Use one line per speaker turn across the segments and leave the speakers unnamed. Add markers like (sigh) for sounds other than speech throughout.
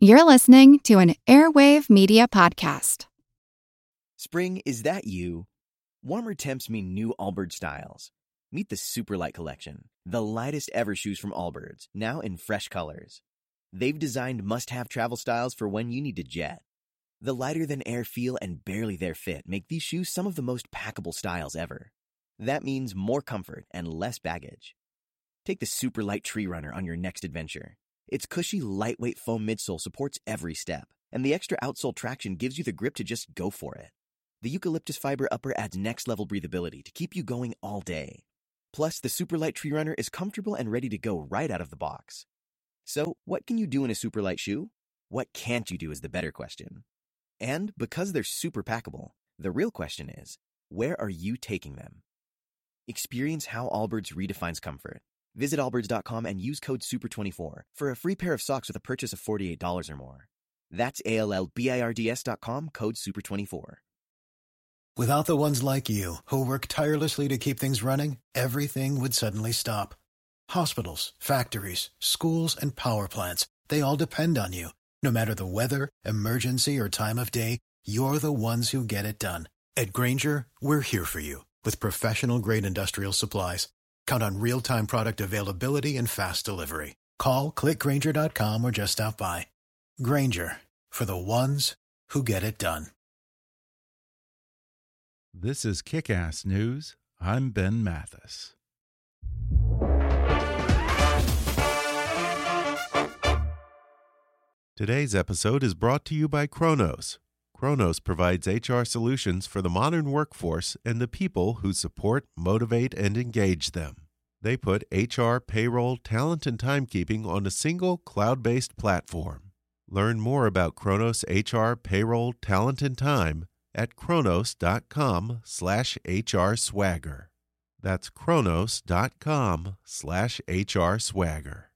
You're listening to an Airwave Media Podcast.
Spring, is that you? Warmer temps mean new Allbirds styles. Meet the Superlight Collection, the lightest ever shoes from Allbirds, now in fresh colors. They've designed must have travel styles for when you need to jet. The lighter than air feel and barely there fit make these shoes some of the most packable styles ever. That means more comfort and less baggage. Take the Superlight Tree Runner on your next adventure. Its cushy, lightweight foam midsole supports every step, and the extra outsole traction gives you the grip to just go for it. The eucalyptus fiber upper adds next level breathability to keep you going all day. Plus, the Superlight Tree Runner is comfortable and ready to go right out of the box. So, what can you do in a superlight shoe? What can't you do is the better question. And because they're super packable, the real question is where are you taking them? Experience how Allbirds redefines comfort. Visit allbirds.com and use code SUPER24 for a free pair of socks with a purchase of $48 or more. That's A L L B I R D S.com, code SUPER24.
Without the ones like you, who work tirelessly to keep things running, everything would suddenly stop. Hospitals, factories, schools, and power plants, they all depend on you. No matter the weather, emergency, or time of day, you're the ones who get it done. At Grainger, we're here for you with professional grade industrial supplies. Count on real time product availability and fast delivery. Call clickgrainger.com or just stop by. Grainger for the ones who get it done.
This is Kick Ass News. I'm Ben Mathis. Today's episode is brought to you by Kronos. Kronos provides HR solutions for the modern workforce and the people who support, motivate, and engage them. They put HR, payroll, talent, and timekeeping on a single cloud based platform. Learn more about Kronos HR, payroll, talent, and time at kronos.com slash HR swagger. That's kronos.com slash HR swagger.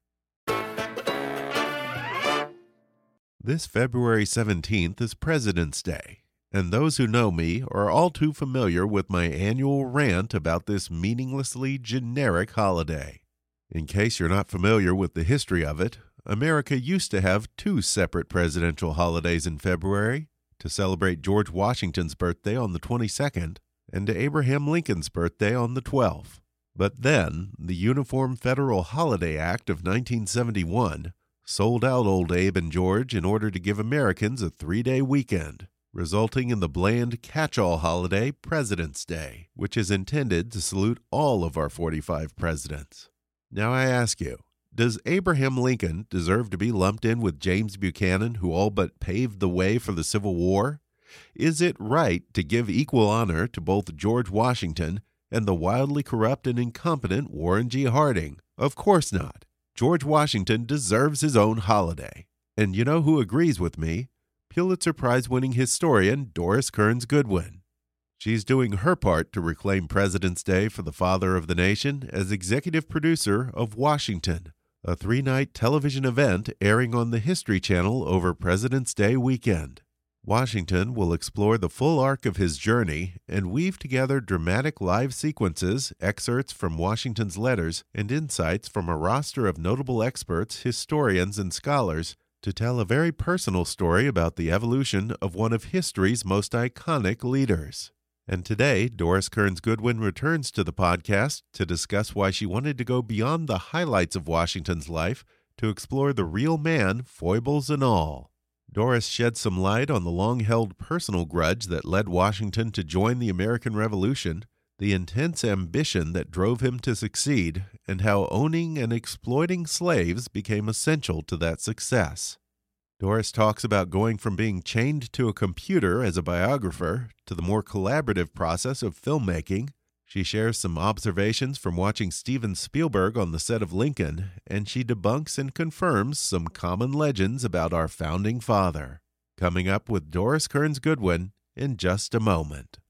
This February 17th is President's Day, and those who know me are all too familiar with my annual rant about this meaninglessly generic holiday. In case you're not familiar with the history of it, America used to have two separate presidential holidays in February to celebrate George Washington's birthday on the 22nd and Abraham Lincoln's birthday on the 12th. But then, the Uniform Federal Holiday Act of 1971 sold out Old Abe and George in order to give Americans a three day weekend, resulting in the bland catch all holiday President's Day, which is intended to salute all of our 45 presidents. Now I ask you, does Abraham Lincoln deserve to be lumped in with James Buchanan, who all but paved the way for the Civil War? Is it right to give equal honor to both George Washington and the wildly corrupt and incompetent Warren G. Harding? Of course not. George Washington deserves his own holiday. And you know who agrees with me? Pulitzer Prize winning historian Doris Kearns Goodwin. She's doing her part to reclaim President's Day for the father of the nation as executive producer of Washington, a three night television event airing on the History Channel over President's Day weekend. Washington will explore the full arc of his journey and weave together dramatic live sequences, excerpts from Washington's letters, and insights from a roster of notable experts, historians, and scholars to tell a very personal story about the evolution of one of history's most iconic leaders. And today, Doris Kearns Goodwin returns to the podcast to discuss why she wanted to go beyond the highlights of Washington's life to explore the real man, foibles and all. Doris shed some light on the long held personal grudge that led Washington to join the American Revolution, the intense ambition that drove him to succeed, and how owning and exploiting slaves became essential to that success. Doris talks about going from being chained to a computer as a biographer to the more collaborative process of filmmaking she shares some observations from watching Steven Spielberg on the set of Lincoln, and she debunks and confirms some common legends about our founding father. Coming up with Doris Kearns Goodwin in just a moment.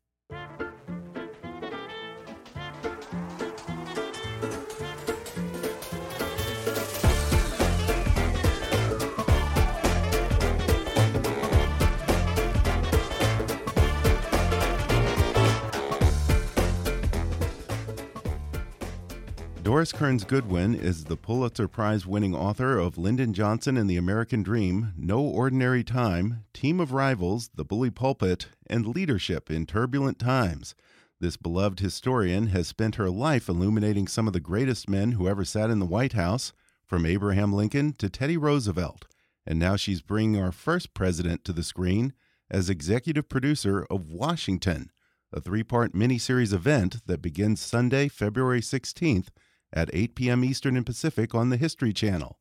Doris Kearns Goodwin is the Pulitzer Prize winning author of Lyndon Johnson and the American Dream, No Ordinary Time, Team of Rivals, The Bully Pulpit, and Leadership in Turbulent Times. This beloved historian has spent her life illuminating some of the greatest men who ever sat in the White House, from Abraham Lincoln to Teddy Roosevelt. And now she's bringing our first president to the screen as executive producer of Washington, a three part miniseries event that begins Sunday, February 16th at 8 p.m. Eastern and Pacific on the History Channel.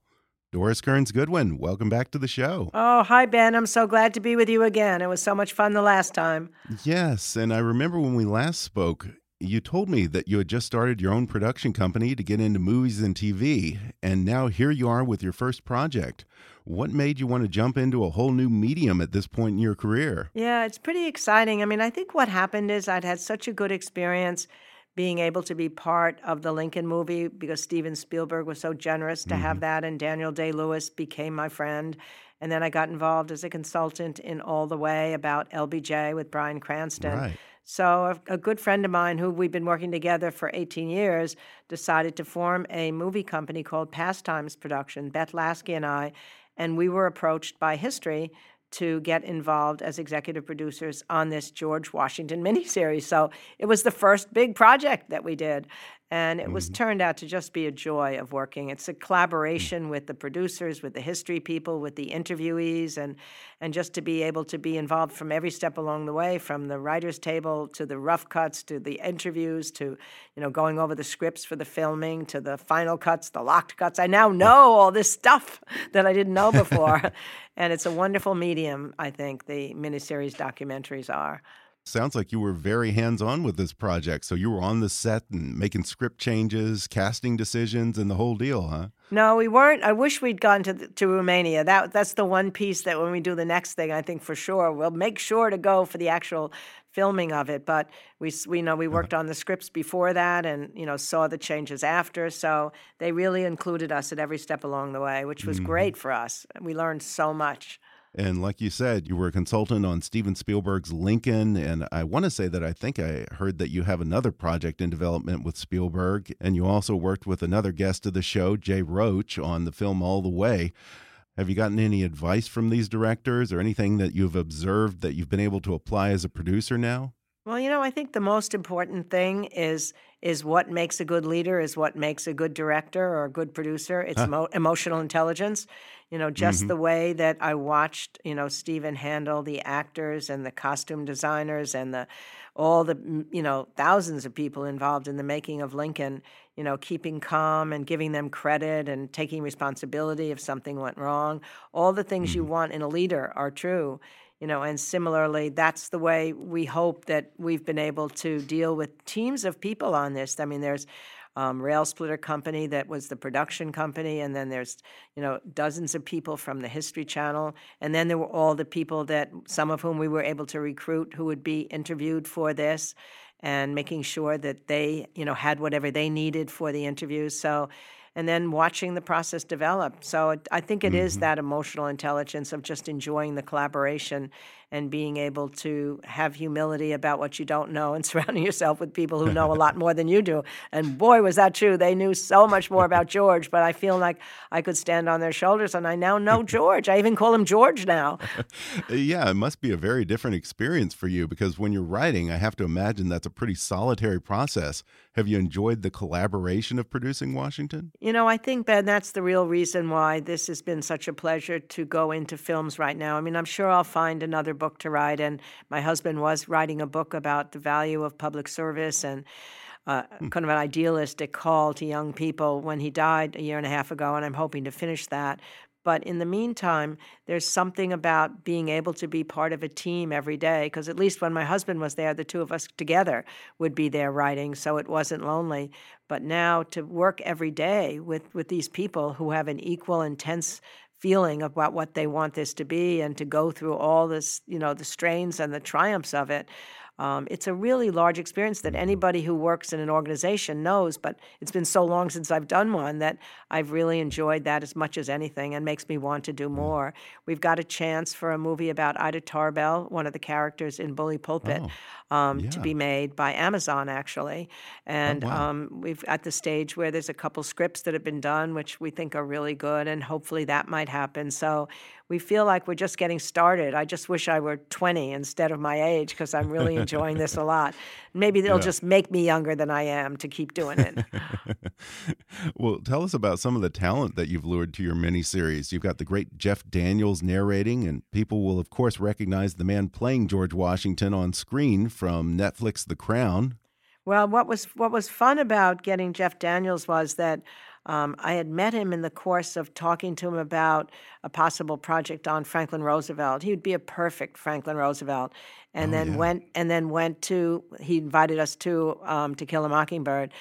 Doris Kearns Goodwin, welcome back to the show.
Oh, hi, Ben. I'm so glad to be with you again. It was so much fun the last time.
Yes, and I remember when we last spoke, you told me that you had just started your own production company to get into movies and TV, and now here you are with your first project. What made you want to jump into a whole new medium at this point in your career?
Yeah, it's pretty exciting. I mean, I think what happened is I'd had such a good experience being able to be part of the Lincoln movie because Steven Spielberg was so generous to mm-hmm. have that, and Daniel Day Lewis became my friend. And then I got involved as a consultant in All the Way about LBJ with Bryan Cranston.
Right.
So, a, a, good friend of mine who we've been working together for 18 years decided to form a movie company called Pastimes Production, Beth Laske and I. And we were approached by History to get involved as executive producers on this George Washington (laughs) miniseries. So it was the first big project that we did. And it mm-hmm. was turned out to just be a joy of working. It's a collaboration mm-hmm. with the producers, with the history people, with the interviewees, and and just to be able to be involved from every step along the way, from the writers' table to the rough cuts to the interviews to, you know, going over the scripts for the filming to the final cuts, the locked cuts. I now know all this stuff (laughs) that I didn't know (laughs) before, and it's a wonderful medium. I think the miniseries documentaries are.
Sounds like you were very hands on with this project. So you were on the set and making script changes, casting decisions, and the whole deal, huh?
No, we weren't. I wish we'd gone to the, to Romania. That that's the one piece that when we do the next thing, I think for sure we'll make sure to go for the actual filming of it. But we we know we uh-huh. worked on the scripts before that, and you know saw the changes after. So they really included us at every step along the way, which was mm -hmm. great for us. We learned so much.
And like you said, you were a consultant on Steven Spielberg's Lincoln. And I want to say that I think I heard that you have another project in development with Spielberg. And you also worked with another guest of the show, Jay Roach, on the film All the Way. Have you gotten any advice from these directors or anything that you've observed that you've been able to apply as a producer now?
Well, you know, I think the most important thing is is what makes a good leader, is what makes a good director or a good producer. (laughs) It's huh. emo- emotional intelligence. You know, just mm-hmm. the way that I watched, you know, Steven handle the actors and the costume designers and the all the you know thousands of people involved in the making of Lincoln. You know, keeping calm and giving them credit and taking responsibility if something went wrong. All the things mm-hmm. you want in a leader are true you know, and similarly, that's the way we hope that we've been able to deal with teams of people on this. I mean, there's um, Rail Splitter Company that was the production company, and then there's you know dozens of people from the History Channel, and then there were all the people that some of whom we were able to recruit who would be interviewed for this, and making sure that they you know had whatever they needed for the interviews. So and then watching the process develop. So it, I think it mm-hmm. is that emotional intelligence of just enjoying the collaboration and being able to have humility about what you don't know and (laughs) surrounding yourself with people who know a lot more than you do. And boy, was that true. They knew so much more about (laughs) George, but I feel like I could stand on their shoulders and I now know George. I even call him George now. (laughs)
yeah, it must be a very different experience for you because when you're writing, I have to imagine that's a pretty solitary process. Have you enjoyed the collaboration of producing Washington?
You know, I think, Ben, that's the real reason why this has been such a pleasure to go into films right now. I mean, I'm sure I'll find another book to write, and my husband was writing a book about the value of public service and uh, hmm. kind of an idealistic call to young people when he died a year and a half ago, and I'm hoping to finish that. But in the meantime, there's something about being able to be part of a team every day. Because at least when my husband was there, the two of us together would be there writing, so it wasn't lonely. But now to work every day with, with these people who have an equal, intense feeling about what they want this to be and to go through all this, you know, the strains and the triumphs of it. Um, it's a really large experience that anybody who works in an organization knows, but it's been so long since I've done one that I've really enjoyed that as much as anything and makes me want to do more. We've got a chance for a movie about Ida Tarbell, one of the characters in Bully Pulpit,
Oh,
um,
yeah.
to be made by Amazon, actually. And
wow.
um, we've at the stage where there's a couple scripts that have been done, which we think are really good, and hopefully that might happen. So we feel like we're just getting started. I just wish I were 20 instead of my age because I'm really enjoying this a lot. Maybe it'll
Yeah.
just make me younger than I am to keep doing it. (laughs)
well, tell us about some of the talent that you've lured to your miniseries. You've got the great Jeff Daniels narrating, and people will, of course, recognize the man playing George Washington on screen from Netflix The Crown.
Well, what was what was fun about getting Jeff Daniels was that um, I had met him in the course of talking to him about a possible project on Franklin Roosevelt. He would be a perfect Franklin Roosevelt, and
Oh,
then
yeah.
went and then went to he invited us to um, To Kill a Mockingbird,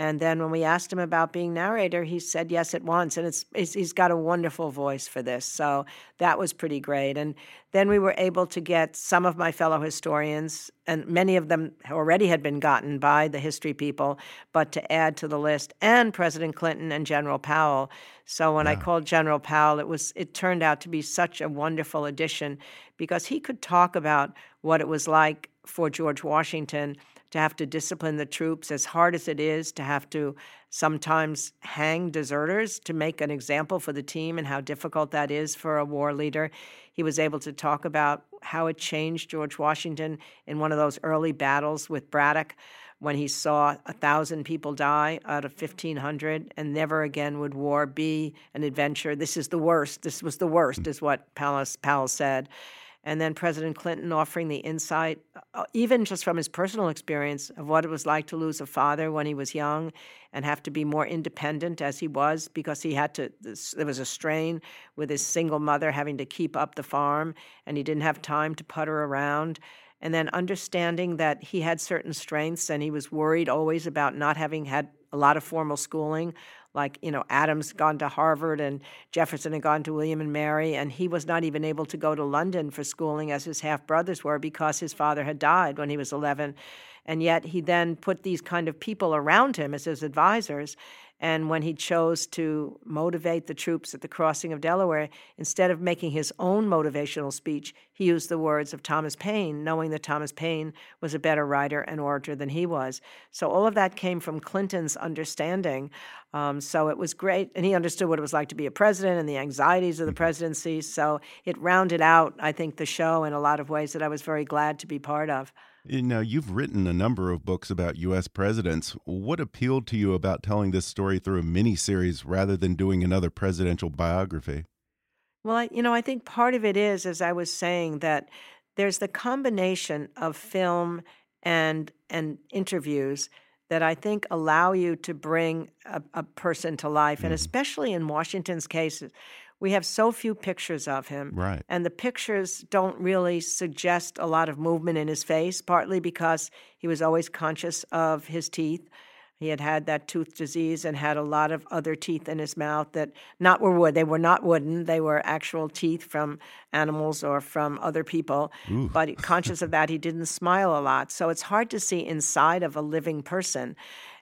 and then when we asked him about being narrator, he said yes at once, and it's, it's he's got a wonderful voice for this, so that was pretty great. And then we were able to get some of my fellow historians, and many of them already had been gotten by the history people, but to add to the list, and President Clinton and General Powell. So when I called General Powell, it was it turned out to be such a wonderful addition because he could talk about what it was like for George Washington to have to discipline the troops as hard as it is to have to sometimes hang deserters to make an example for the team and how difficult that is for a war leader. He was able to talk about how it changed George Washington in one of those early battles with Braddock when he saw a thousand people die out of 1500 and never again would war be an adventure. This is the worst. This was the worst is what powell, powell said and then President Clinton offering the insight, uh, even just from his personal experience, of what it was like to lose a father when he was young and have to be more independent as he was because he had to, there was a strain with his single mother having to keep up the farm and he didn't have time to putter around. And then understanding that he had certain strengths and he was worried always about not having had a lot of formal schooling like you know adams gone to harvard and jefferson had gone to william and mary and he was not even able to go to london for schooling as his half brothers were because his father had died when he was 11 and yet he then put these kind of people around him as his advisors and when he chose to motivate the troops at the crossing of Delaware, instead of making his own motivational speech, he used the words of Thomas Paine, knowing that Thomas Paine was a better writer and orator than he was. So all of that came from Clinton's understanding. Um, so it was great. And he understood what it was like to be a president and the anxieties of the presidency. So it rounded out, I think, the show in a lot of ways that I was very glad to be part of.
You know, you've written a number of books about U.S. presidents. What appealed to you about telling this story through a miniseries rather than doing another presidential biography?
Well, I, you know, I think part of it is, as I was saying, that there's the combination of film and and interviews that I think allow you to bring a, a person to life, and mm-hmm. especially in Washington's case, we have so few pictures of him,
Right.
and the pictures don't really suggest a lot of movement in his face. Partly because he was always conscious of his teeth. He had had that tooth disease and had a lot of other teeth in his mouth that not were wood. They were not wooden. They were actual teeth from animals or from other people. But conscious of that, he didn't smile a lot. So it's hard to see inside of a living person.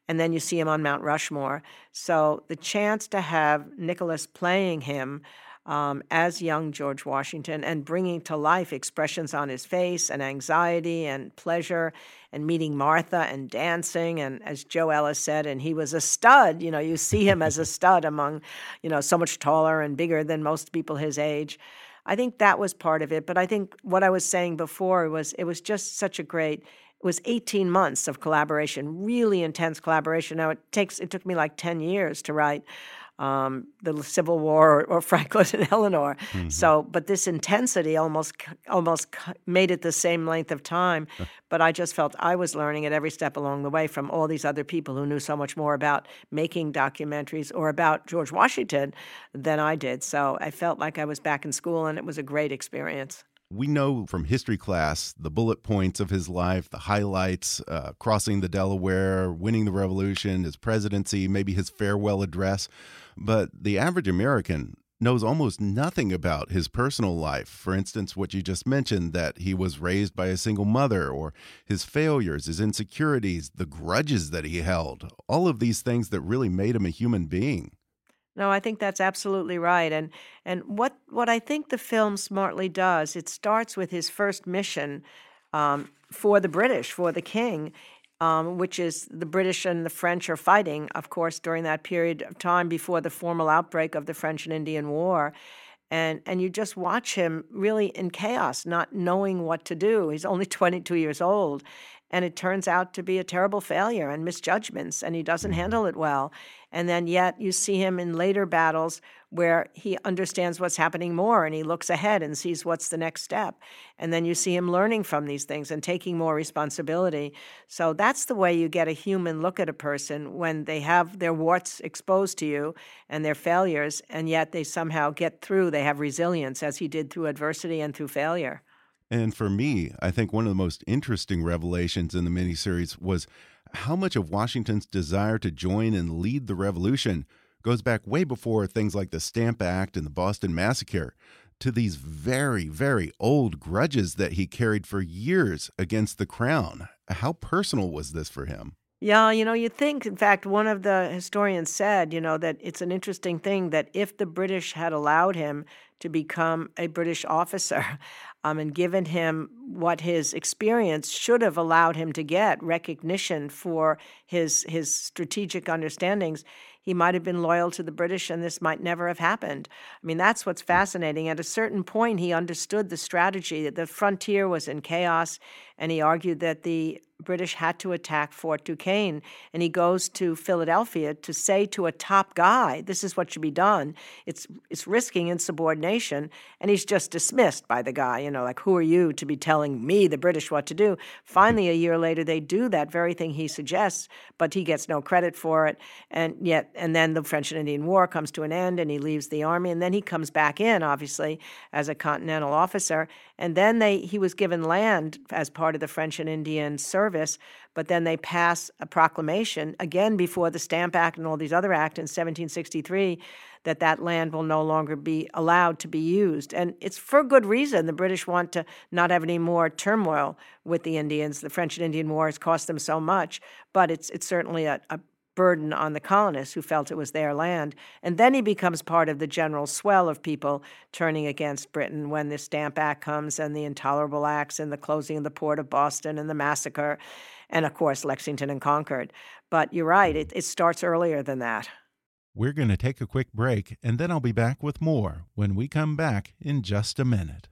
And then you see him on Mount Rushmore. So the chance to have Nicholas playing him um, as young George Washington and bringing to life expressions on his face and anxiety and pleasure and meeting Martha and dancing. And as Joe Ellis said, and he was a stud. You know, you see him as a (laughs) stud among, you know, so much taller and bigger than most people his age. I think that was part of it. But I think what I was saying before was it was just such a great. It was 18 months of collaboration, really intense collaboration. Now it takes it took me like 10 years to write um, the Civil War or, or (laughs) Franklin and Eleanor. So, but this intensity almost almost made it the same length of time. but I just felt I was learning at every step along the way from all these other people who knew so much more about making documentaries or about George Washington than I did. So I felt like I was back in school, and it was a great experience.
We know from history class the bullet points of his life, the highlights, uh, crossing the Delaware, winning the Revolution, his presidency, maybe his farewell address. But the average American knows almost nothing about his personal life. For instance, what you just mentioned that he was raised by a single mother, or his failures, his insecurities, the grudges that he held, all of these things that really made him a human being.
No, I think that's absolutely right. And and what what I think the film smartly does, it starts with his first mission um, for the British, for the king, um, which is the British and the French are fighting, of course, during that period of time before the formal outbreak of the French and Indian War. And, and you just watch him really in chaos, not knowing what to do. He's only (laughs) 22 years old and it turns out to be a terrible failure and misjudgments and he doesn't handle it well and then yet you see him in later battles where he understands what's happening more and he looks ahead and sees what's the next step. And then you see him learning from these things and taking more responsibility. So that's the way you get a human look at a person when they have their warts exposed to you and their failures and yet they somehow get through they have resilience as he did through adversity and through failure.
And for me, I think one of the most interesting revelations in the miniseries was how much of Washington's desire to join and lead the revolution goes back way before things like the Stamp Act and the Boston Massacre to these very, very old grudges that he carried for years against the crown. How personal was this for him?
Yeah, you know, you think, in fact, one of the historians said, you know, that it's an interesting thing that if the British had allowed him to become a British officer (laughs) um, and given him what his experience should have allowed him to get recognition for his his strategic understandings he might have been loyal to the British and this might never have happened. I mean, that's what's fascinating. At a certain point, he understood the strategy that the frontier was in chaos, and he argued that the British had to attack Fort Duquesne. And he goes to Philadelphia to say to a top guy, this is what should be done. It's, it's risking insubordination. And he's just dismissed by the guy, you know, like, who are you to be telling me, the British, what to do? Finally, a year later, they do that very thing he suggests, but he gets no credit for it. And yet, and then the French and Indian War comes to an end and he leaves the army. And then he comes back in, obviously, as a continental officer. And then they, he was given land as part of the French and Indian service, but then they pass a proclamation, again before the Stamp Act and all these other acts in 1763, that that land will no longer be allowed to be used. And it's for good reason. The British want to not have any more turmoil with the Indians. The French and Indian War has cost them so much, but it's, it's certainly a, a burden on the colonists who felt it was their land. And then he becomes part of the general swell of people turning against Britain when the Stamp Act comes and the Intolerable Acts and the closing of the port of Boston and the massacre, and of course, Lexington and Concord. But you're right, it, it starts earlier than that.
We're going to take a quick break, and then I'll be back with more when we come back in just a minute.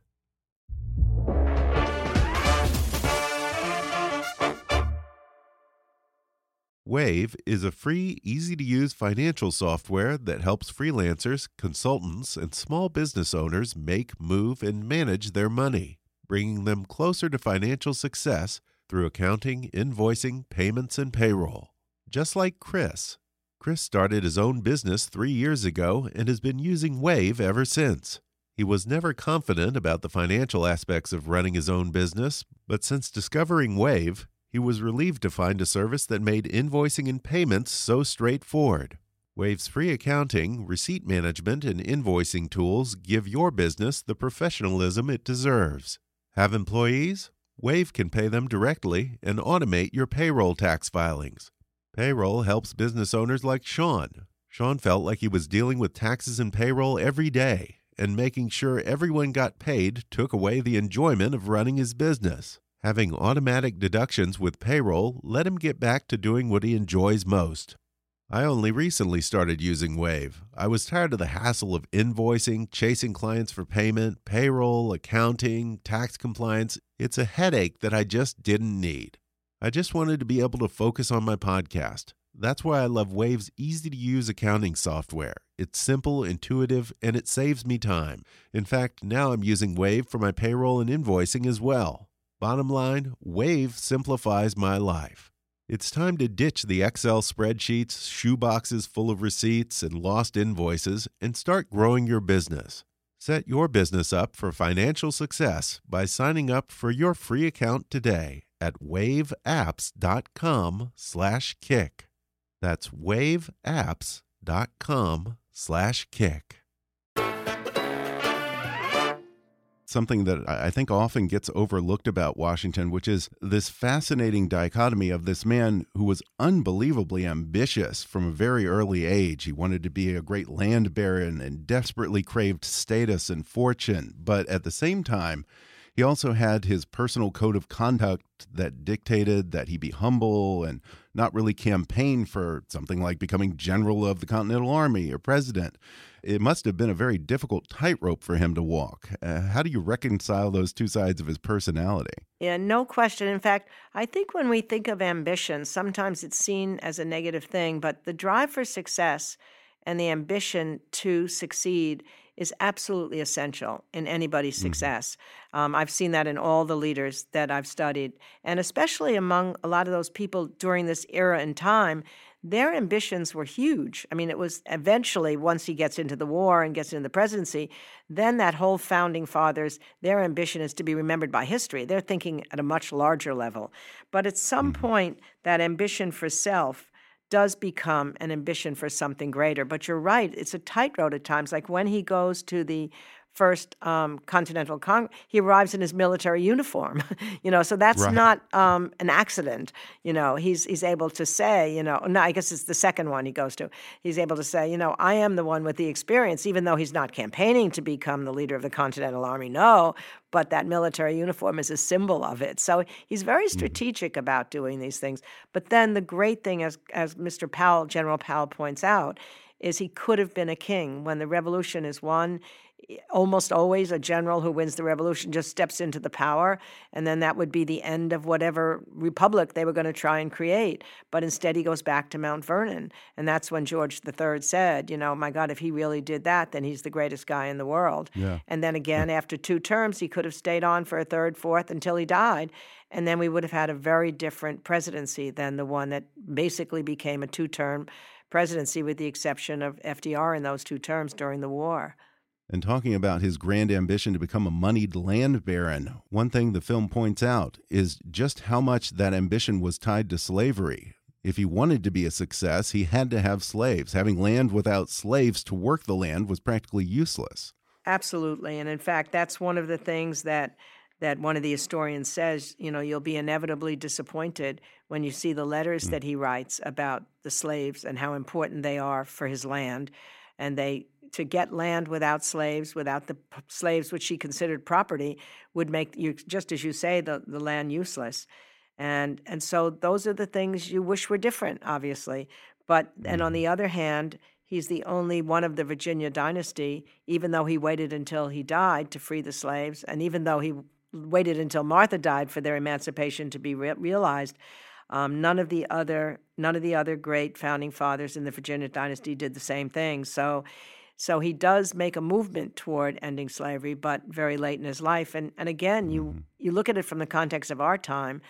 Wave is a free, easy to use financial software that helps freelancers, consultants, and small business owners make, move, and manage their money, bringing them closer to financial success through accounting, invoicing, payments, and payroll. Just like Chris. Chris started his own business three years ago and has been using Wave ever since. He was never confident about the financial aspects of running his own business, but since discovering Wave, he was relieved to find a service that made invoicing and payments so straightforward. Wave's free accounting, receipt management, and invoicing tools give your business the professionalism it deserves. Have employees? Wave can pay them directly and automate your payroll tax filings. Payroll helps business owners like Sean. Sean felt like he was dealing with taxes and payroll every day, and making sure everyone got paid took away the enjoyment of running his business. Having automatic deductions with payroll let him get back to doing what he enjoys most. I only recently started using Wave. I was tired of the hassle of invoicing, chasing clients for payment, payroll, accounting, tax compliance. It's a headache that I just didn't need. I just wanted to be able to focus on my podcast. That's why I love Wave's easy to use accounting software. It's simple, intuitive, and it saves me time. In fact, now I'm using Wave for my payroll and invoicing as well. Bottom line, Wave simplifies my life. It's time to ditch the Excel spreadsheets, shoeboxes full of receipts, and lost invoices and start growing your business. Set your business up for financial success by signing up for your free account today at waveapps.com/kick. That's waveapps.com/kick.
something that I think often gets overlooked about Washington, which is this fascinating dichotomy of this man who was unbelievably ambitious from a very early age. He wanted to be a great land baron and desperately craved status and fortune. But at the same time, he also had his personal code of conduct that dictated that he be humble and not really campaign for something like becoming general of the Continental Army or president. It must have been a very difficult tightrope for him to walk. Uh, how do you reconcile those two sides of his personality?
Yeah, no question. In fact, I think when we think of ambition, sometimes it's seen as a negative thing, but the drive for success and the ambition to succeed is absolutely essential in anybody's mm-hmm. success. Um, I've seen that in all the leaders that I've studied, and especially among a lot of those people during this era and time. Their ambitions were huge. I mean, it was eventually, once he gets into the war and gets into the presidency, then that whole founding fathers, their ambition is to be remembered by history. They're thinking at a much larger level. But at some mm-hmm. point, that ambition for self does become an ambition for something greater. But you're right, it's a tightrope at times. Like when he goes to the first um, Continental Congress, he arrives in his military uniform. (laughs) you know, so that's right. not um, an accident. You know, he's he's able to say, you know, no, I guess it's the second one he goes to. He's able to say, you know, I am the one with the experience, even though he's not campaigning to become the leader of the Continental Army. No, but that military uniform is a symbol of it. So he's very mm-hmm. strategic mm. about doing these things. But then the great thing, as as Mr. Powell, General Powell points out, is he could have been a king when the revolution is won Eh, almost always a general who wins the revolution just steps into the power, and then that would be the end of whatever republic they were going to try and create. But instead, he goes back to Mount Vernon. And that's when George III said, you know, my God, if he really did that, then he's the greatest guy in the world. Yeah. And then again, after two terms, he could have stayed on for a third, fourth until he died. And then we would have had a very different presidency than the one that basically became a two term presidency, with the exception of FDR in those two terms during the war.
And talking about his grand ambition to become a moneyed land baron, one thing the film points out is just how much that ambition was tied to slavery. If he wanted to be a success, he had to have slaves. Having land without slaves to work the land was practically useless.
Absolutely. And in fact, that's one of the things that that one of the historians says, you know, you'll be inevitably disappointed when you see the letters mm. that he writes about the slaves and how important they are for his land. And they to get land without slaves, without the p- slaves which she considered property, would make you just as you say the, the land useless. And and so those are the things you wish were different, obviously. But and on mm-hmm. the other hand, he's the only one of the Virginia dynasty, even though he waited until he died to free the slaves, and even though he waited until Martha died for their emancipation to be re- realized. Um, none of the other none of the other great founding fathers in the Virginia dynasty did the same thing. So so he does make a movement toward ending slavery, but very late in his life. And and again, you mm-hmm. you look at it from the context of our time,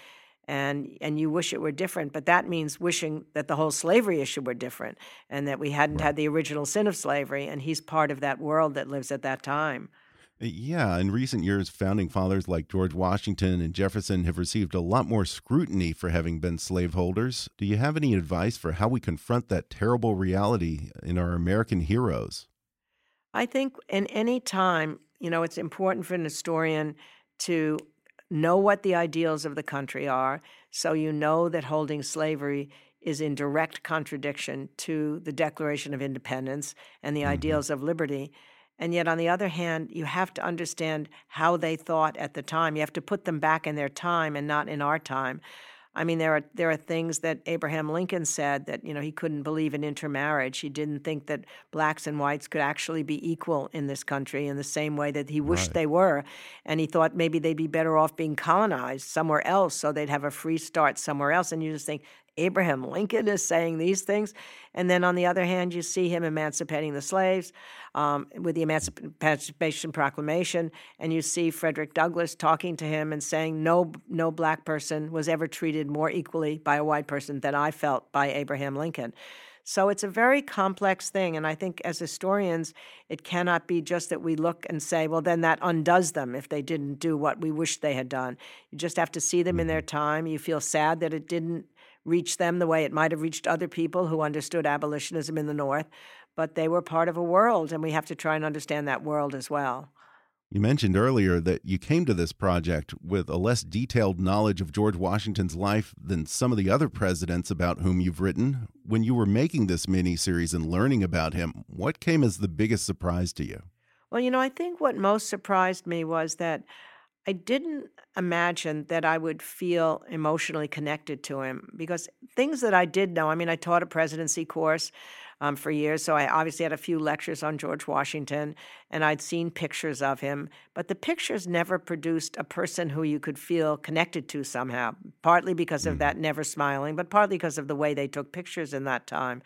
and and you wish it were different. But that means wishing that the whole slavery issue were different, and that we hadn't right. had the original sin of slavery. And he's part of that world that lives at that time.
Uh, yeah, in recent years, founding fathers like George Washington and Jefferson have received a lot more scrutiny for having been slaveholders. Do you have any advice for how we confront that terrible reality in our American heroes?
I think in any time, you know, it's important for an historian to know what the ideals of the country are so you know that holding slavery is in direct contradiction to the Declaration of Independence and the mm-hmm. ideals of liberty. And yet, on the other hand, you have to understand how they thought at the time. You have to put them back in their time and not in our time. I mean, there are there are things that Abraham Lincoln said that you know he couldn't believe in intermarriage. He didn't think that blacks and whites could actually be equal in this country in the same way that he wished right. they were, and he thought maybe they'd be better off being colonized somewhere else so they'd have a free start somewhere else. And you just think Abraham Lincoln is saying these things. And then on the other hand, you see him emancipating the slaves um, with the Emancipation Proclamation, and you see Frederick Douglass talking to him and saying, no, no black person was ever treated more equally by a white person than I felt by Abraham Lincoln. So it's a very complex thing. And I think as historians, it cannot be just that we look and say, well, then that undoes them if they didn't do what we wish they had done. You just have to see them in their mm-hmm. time. You feel sad that it didn't reach them the way it might have reached other people who understood abolitionism in the North, but they were part of a world, and we have to try and understand that world as well.
You mentioned earlier that you came to this project with a less detailed knowledge of George Washington's life than some of the other presidents about whom you've written. When you were making this mini series and learning about him, what came as the biggest surprise to you?
Well, you know, I think what most surprised me was that I didn't imagine that I would feel emotionally connected to him because things that I did know, I mean, I taught a presidency course um, for years. So I obviously had a few lectures on George Washington and I'd seen pictures of him, but the pictures never produced a person who you could feel connected to somehow, partly because of mm-hmm. that never smiling, but partly because of the way they took pictures in that time.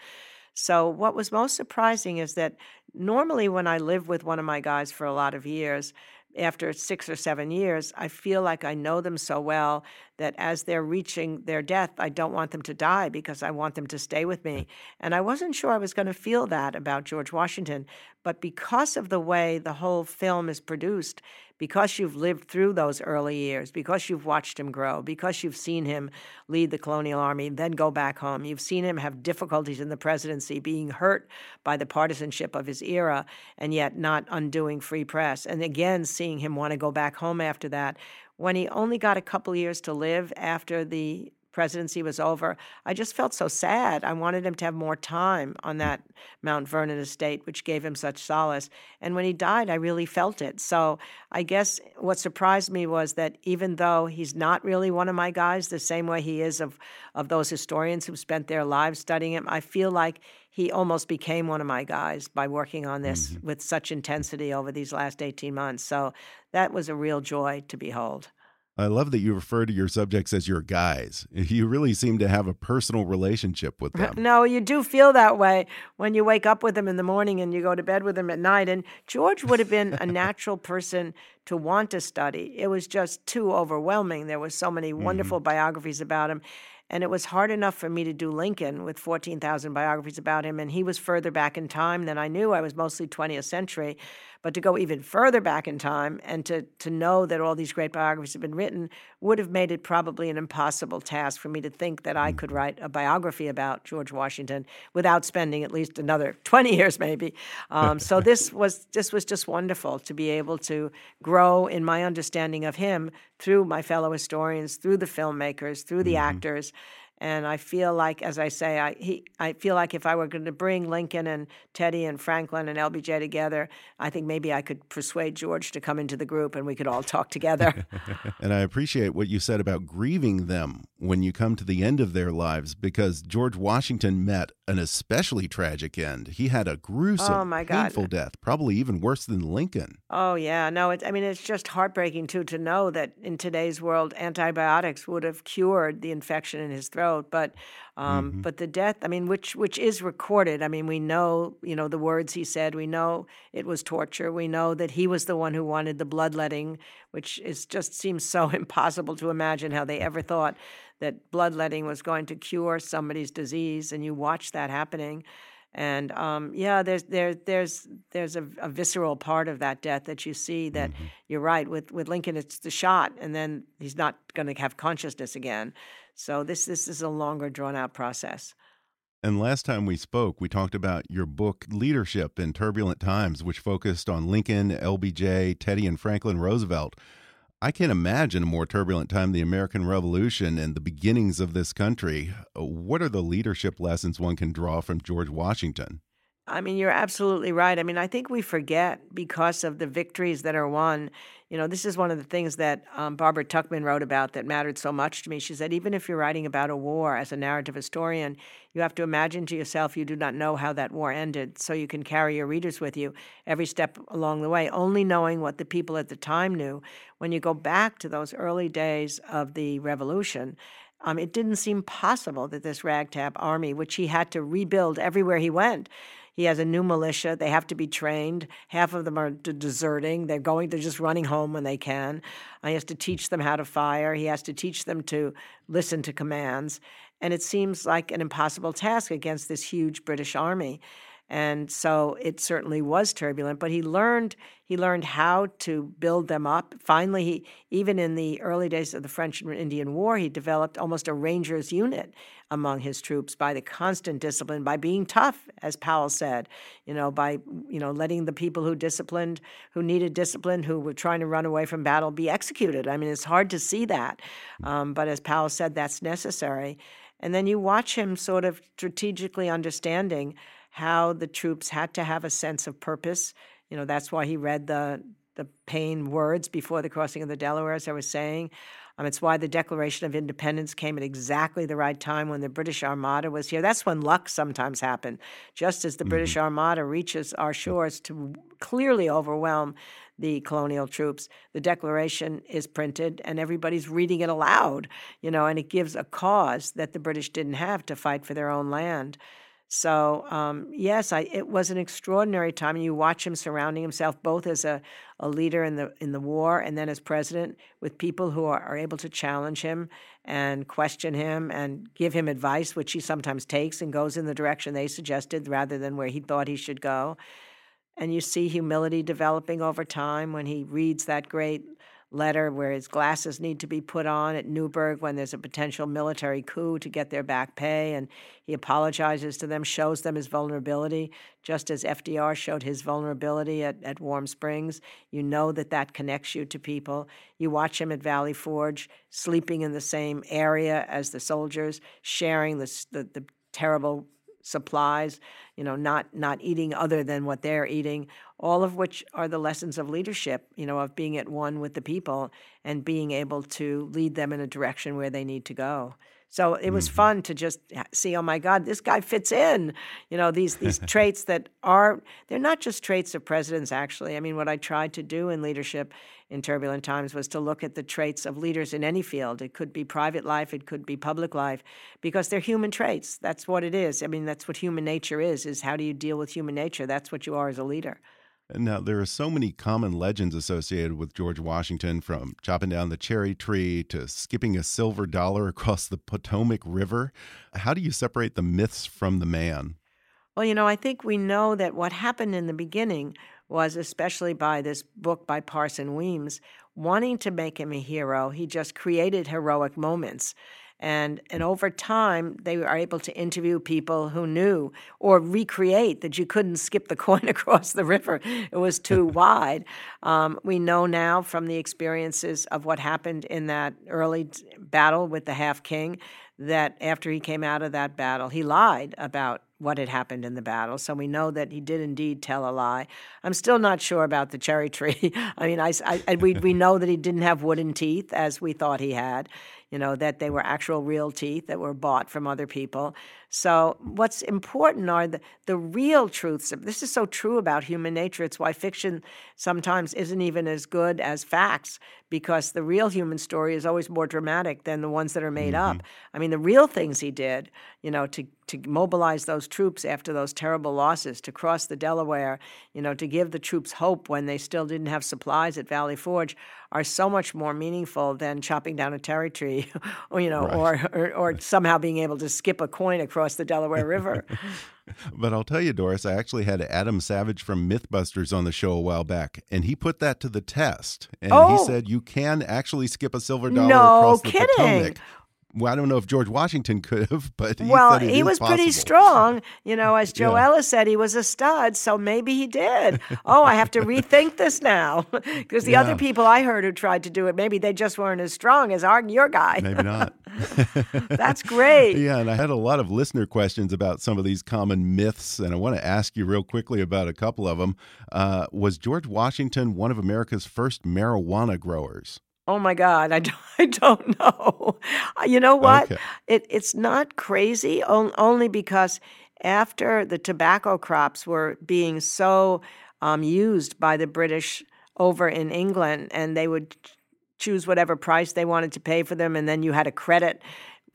So, what was most surprising is that normally when I live with one of my guys for a lot of years, after six or seven years, I feel like I know them so well that as they're reaching their death, I don't want them to die because I want them to stay with me. And I wasn't sure I was going to feel that about George Washington. But because of the way the whole film is produced, because you've lived through those early years, because you've watched him grow, because you've seen him lead the colonial army, then go back home, you've seen him have difficulties in the presidency, being hurt by the partisanship of his era, and yet not undoing free press. And again, seeing him want to go back home after that. When he only got a couple years to live after the presidency was over, I just felt so sad. I wanted him to have more time on that Mount Vernon estate, which gave him such solace. And when he died, I really felt it. So I guess what surprised me was that even though he's not really one of my guys, the same way he is of, of those historians who spent their lives studying him, I feel like he almost became one of my guys by working on this mm-hmm. with such intensity over these last 18 months. So that was a real joy to behold.
I love that you refer to your subjects as your guys. (laughs) You really seem to have a personal relationship with them.
No, you do feel that way when you wake up with them in the morning and you go to bed with them at night. And George would have been a (laughs) natural person to want to study. It was just too overwhelming. There were so many mm-hmm. wonderful mm -hmm. biographies about him. And it was hard enough for me to do Lincoln with 14,000 biographies about him. And he was further back in time than I knew. I was mostly 20th century. But to go even further back in time and to, to know that all these great biographies have been written would have made it probably an impossible task for me to think that I could mm-hmm. write a biography about George Washington without spending at least another (laughs) 20 years, maybe. Um, so this (laughs) was this was just wonderful to be able to grow in my understanding of him through my fellow historians, through the filmmakers, through the mm-hmm. actors and I feel like, as I say, I he I feel like if I were going to bring Lincoln and Teddy and Franklin and LBJ together, I think maybe I could persuade George to come into the group and we could all talk together. (laughs)
and I appreciate what you said about grieving them when you come to the end of their lives, because George Washington met an especially tragic end. He had a gruesome, oh my God. painful death, probably even worse than Lincoln.
Oh yeah, no, it, I mean it's just heartbreaking too to know that in today's world, antibiotics would have cured the infection in his throat, but um, mm-hmm. but the death, I mean, which which is recorded. I mean, we know, you know, the words he said. We know it was torture. We know that he was the one who wanted the bloodletting, which is just seems so (laughs) impossible to imagine how they ever thought that bloodletting was going to cure somebody's disease, and you watch that happening. And um, yeah, there's there there's there's a, a, visceral part of that death that you see that mm-hmm. you're right with with Lincoln. It's the shot, and then he's not going to have consciousness again. So this this is a longer drawn out process.
And last time we spoke, we talked about your book Leadership in Turbulent Times, which focused on Lincoln, LBJ, Teddy, and Franklin Roosevelt. I can't imagine a more turbulent time the American Revolution and the beginnings of this country. Uh, what are the leadership lessons one can draw from George Washington?
I mean, you're absolutely right. I mean, I think we forget because of the victories that are won. You know, this is one of the things that um, Barbara Tuchman wrote about that mattered so much to me. She said, even if you're writing about a war as a narrative historian, you have to imagine to yourself you do not know how that war ended, so you can carry your readers with you every step along the way, only knowing what the people at the time knew. When you go back to those early days of the revolution, um, it didn't seem possible that this ragtag army, which he had to rebuild everywhere he went, he has a new militia. They have to be trained. Half of them are deserting. They're going, they're just running home when they can. Uh, he has to teach them how to fire. He has to teach them to listen to commands. And it seems like an impossible task against this huge British army. And so it certainly was turbulent. But he learned he learned how to build them up. Finally, he even in the early days of the French and Indian War, he developed almost a Rangers unit among his troops by the constant discipline, by being tough, as Powell said, you know, by you know letting the people who disciplined, who needed discipline, who were trying to run away from battle, be executed. I mean, it's hard to see that, um, but as Powell said, that's necessary. And then you watch him sort of strategically understanding how the troops had to have a sense of purpose. You know, that's why he read the the Paine words before the crossing of the Delaware, as I was saying. Um, it's why the Declaration of Independence came at exactly the right time when the British Armada was here. That's when luck sometimes happened. Just as the mm-hmm. British Armada reaches our shores to clearly overwhelm the colonial troops, the Declaration is printed and everybody's reading it aloud, you know, and it gives a cause that the British didn't have to fight for their own land. So um, yes, I, it was an extraordinary time. And you watch him surrounding himself both as a, a leader in the in the war and then as president with people who are, are able to challenge him and question him and give him advice, which he sometimes takes and goes in the direction they suggested rather than where he thought he should go. And you see humility developing over time when he reads that great letter where his glasses need to be put on at Newburgh when there's a potential military coup to get their back pay. And he apologizes to them, shows them his vulnerability, just as FDR showed his vulnerability at, at Warm Springs. You know that that connects you to people. You watch him at Valley Forge, sleeping in the same area as the soldiers, sharing the, the, the terrible supplies, you know, not not eating other than what they're eating, all of which are the lessons of leadership, you know, of being at one with the people and being able to lead them in a direction where they need to go. So it was mm-hmm. fun to just see, oh my God, this guy fits in. You know, these these (laughs) traits that are they're not just traits of presidents. Actually, I mean, what I tried to do in leadership in turbulent times was to look at the traits of leaders in any field. It could be private life, it could be public life, because they're human traits. That's what it is. I mean, that's what human nature is. Is how do you deal with human nature? That's what you are as a leader.
Now, there are so many common legends associated with George Washington, from chopping down the cherry tree to skipping a silver dollar across the Potomac River. How do you separate the myths from the man?
Well, you know, I think we know that what happened in the beginning was, especially by this book by Parson Weems, wanting to make him a hero, he just created heroic moments. And, and over time, they were able to interview people who knew or recreate that you couldn't skip the (laughs) coin across the river. It was too (laughs) wide. Um, we know now from the experiences of what happened in that early battle with the Half King that after he came out of that battle, he lied about what had happened in the battle. So we know that he did indeed tell a lie. I'm still not sure about the cherry tree. (laughs) I mean, I, I, we, we know that he didn't have wooden teeth as we thought he had you know, that they were actual real teeth that were bought from other people. So, what's important are the, the real truths. This is so true about human nature. It's why fiction sometimes isn't even as good as facts, because the real human story is always more dramatic than the ones that are made mm-hmm. up. I mean, the real things he did, you know, to, to mobilize those troops after those terrible losses, to cross the Delaware, you know, to give the troops hope when they still didn't have supplies at Valley Forge, are so much more meaningful than chopping down a cherry tree, or, (laughs) you know, right. or, or, or somehow being able to skip a coin across across the Delaware River. (laughs)
but I'll tell you, Doris, I actually had Adam Savage from Mythbusters on the show a while back, and he put that to the test. And oh. he said you can actually skip a silver dollar
no
across
the kidding.
Potomac well, I don't know if George Washington (laughs) could have, but he
well,
he
was
possible.
pretty strong. You know, as (laughs) Joe yeah. Ellis said, he was a stud, so maybe he did. oh, I have to rethink this now (laughs) because the yeah. other people I heard who tried to do it, maybe they just weren't as strong as our your guy.
Maybe not.
That's great.
Yeah, and I had a lot of listener questions about some of these common myths, and I want to ask you real quickly about a couple of them. Uh, was George Washington one of America's first marijuana growers?
Oh my God, I don't, (laughs) I don't know. You know what? Okay. It, it's not crazy, only because after the tobacco crops were being so um, used by the British over in England, and they would choose whatever price they wanted to pay for them, and then you had a credit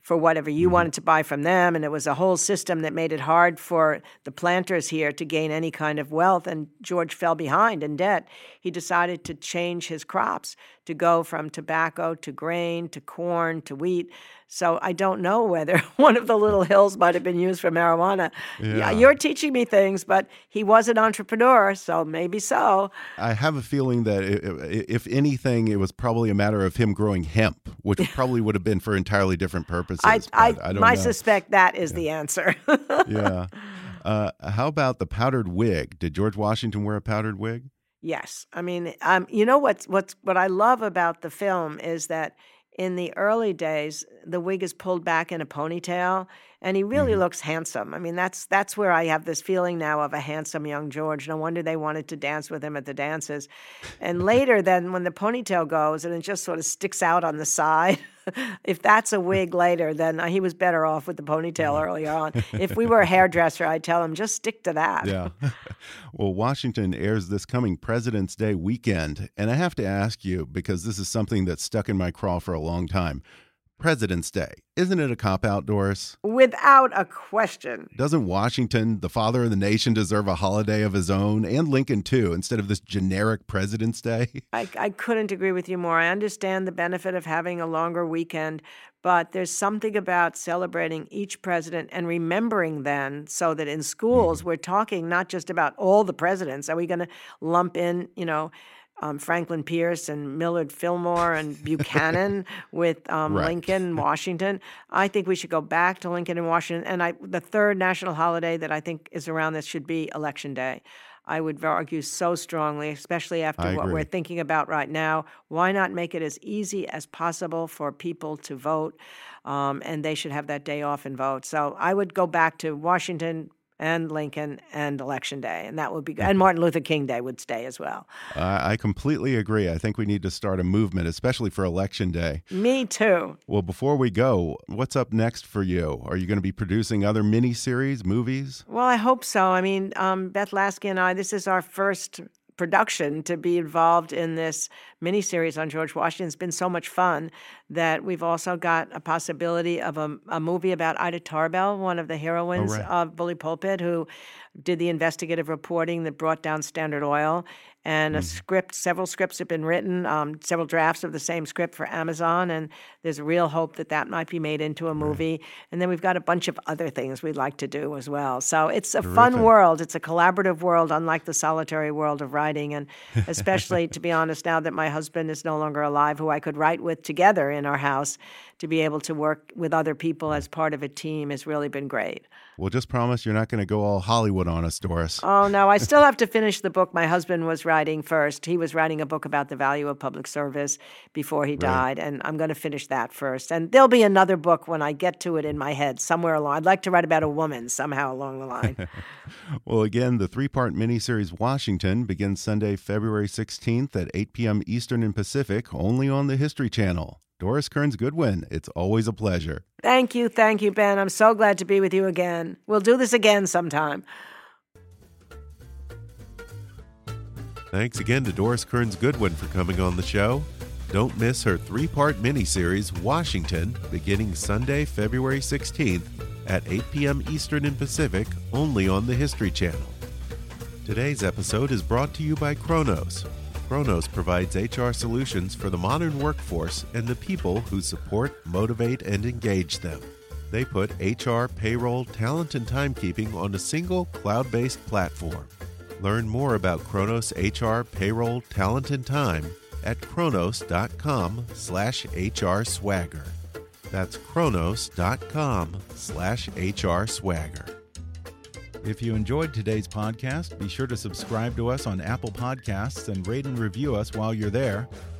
for whatever you mm-hmm. wanted to buy from them. And it was a whole system that made it hard for the planters here to gain any kind of wealth. And George fell behind in debt. He decided to change his crops to go from tobacco to grain to corn to wheat. So I don't know whether (laughs) one of the little hills might have been used for marijuana. Yeah.
Yeah.
You're teaching me things, but he was an entrepreneur, so maybe so.
I have a feeling that if anything, it was probably a matter of him growing hemp, which (laughs) probably would have been for entirely different purposes.
I, I,
I
I suspect that is the answer.
yeah. (laughs) Uh, how about the powdered wig? Did George Washington wear a powdered wig?
Yes, I mean, um, you know what's what's what I love about the film is that in the early days the wig is pulled back in a ponytail, and he really
Mm-hmm.
looks handsome. I mean, that's that's where I have this feeling now of a handsome young George. No wonder they wanted to dance with him at the dances. And (laughs) later, then when the ponytail goes and it just sort of sticks out on the side. If that's a wig later, then uh, he was better off with the ponytail earlier on. (laughs) If we were a hairdresser, I'd tell him just stick to that.
Yeah. (laughs) well, Washington airs this coming President's Day weekend. And I have to ask you, because this is something that's stuck in my craw for a long time President's Day. Isn't it a cop out, Doris?
Without a question.
Doesn't Washington, the father of the nation, deserve a holiday of his own, and Lincoln too, instead of this generic President's Day? (laughs)
I, I couldn't agree with you more. I understand the benefit of having a longer weekend, but there's something about celebrating each president and remembering then so that in schools mm. we're talking not just about all the presidents. Are we going to lump in, you know, um, Franklin Pierce and Millard Fillmore and (laughs) Buchanan with um,
Right.
Lincoln, Washington. I think we should go back to Lincoln and Washington. And I, the third national holiday that I think is around this should be Election Day. I would argue so strongly, especially after what we're thinking about right now. Why not make it as easy as possible for people to vote? Um, and they should have that day off and vote. So I would go back to Washington and Lincoln and Election Day, and that would be good. And Martin Luther King Day would stay as well.
I I completely agree. I think we need to start a movement, especially for Election Day.
Me too.
Well, before we go, what's up next for you? Are you going to be producing other miniseries, movies?
Well, I hope so. I mean, um, Beth Laske and I, this is our first production to be involved in this miniseries on George Washington. It's been so much fun that we've also got a possibility of a, a movie about Ida Tarbell, one of the oh, heroines
right.
of Bully Pulpit, who did the investigative reporting that brought down Standard Oil. And a script, several scripts have been written, um, several drafts of the same script for Amazon, and there's real hope that that might be made into a movie. And then we've got a bunch of other things we'd like to do as well. So it's a fun world. It's a collaborative world, unlike the solitary world of writing. And especially, to be (laughs) honest, now that my husband is no longer alive, who I could write with together in our house, to be able to work with other people as part of a team has really been great.
Well, just promise you're not going to go all Hollywood on us, Doris.
Oh no, I still have to finish the book my husband was writing first. He was writing a book about the value of public service before he died, and I'm going to finish that first. And there'll be another book when I get to it in my head somewhere along. I'd like to write about a woman somehow along the line. (laughs)
Well, again, the three part miniseries Washington begins Sunday, February 16th at 8 p.m. Eastern and Pacific, only on the History Channel. Doris Kearns Goodwin, it's always a pleasure.
thank you, thank you, Ben. I'm so glad to be with you again. We'll do this again sometime.
Thanks again to Doris Kearns Goodwin for coming on the show. Don't miss her three part miniseries, Washington, beginning Sunday, February 16th at 8 p.m. Eastern and Pacific, only on the History Channel. Today's episode is brought to you by Kronos. Kronos provides HR solutions for the modern workforce and the people who support, motivate, and engage them. They put HR, payroll, talent, and timekeeping on a single cloud based platform. Learn more about Kronos HR, payroll, talent, and time at kronos.com slash HR swagger. That's kronos.com slash HR swagger.
If you enjoyed today's podcast, be sure to subscribe to us on Apple Podcasts and rate and review us while you're there.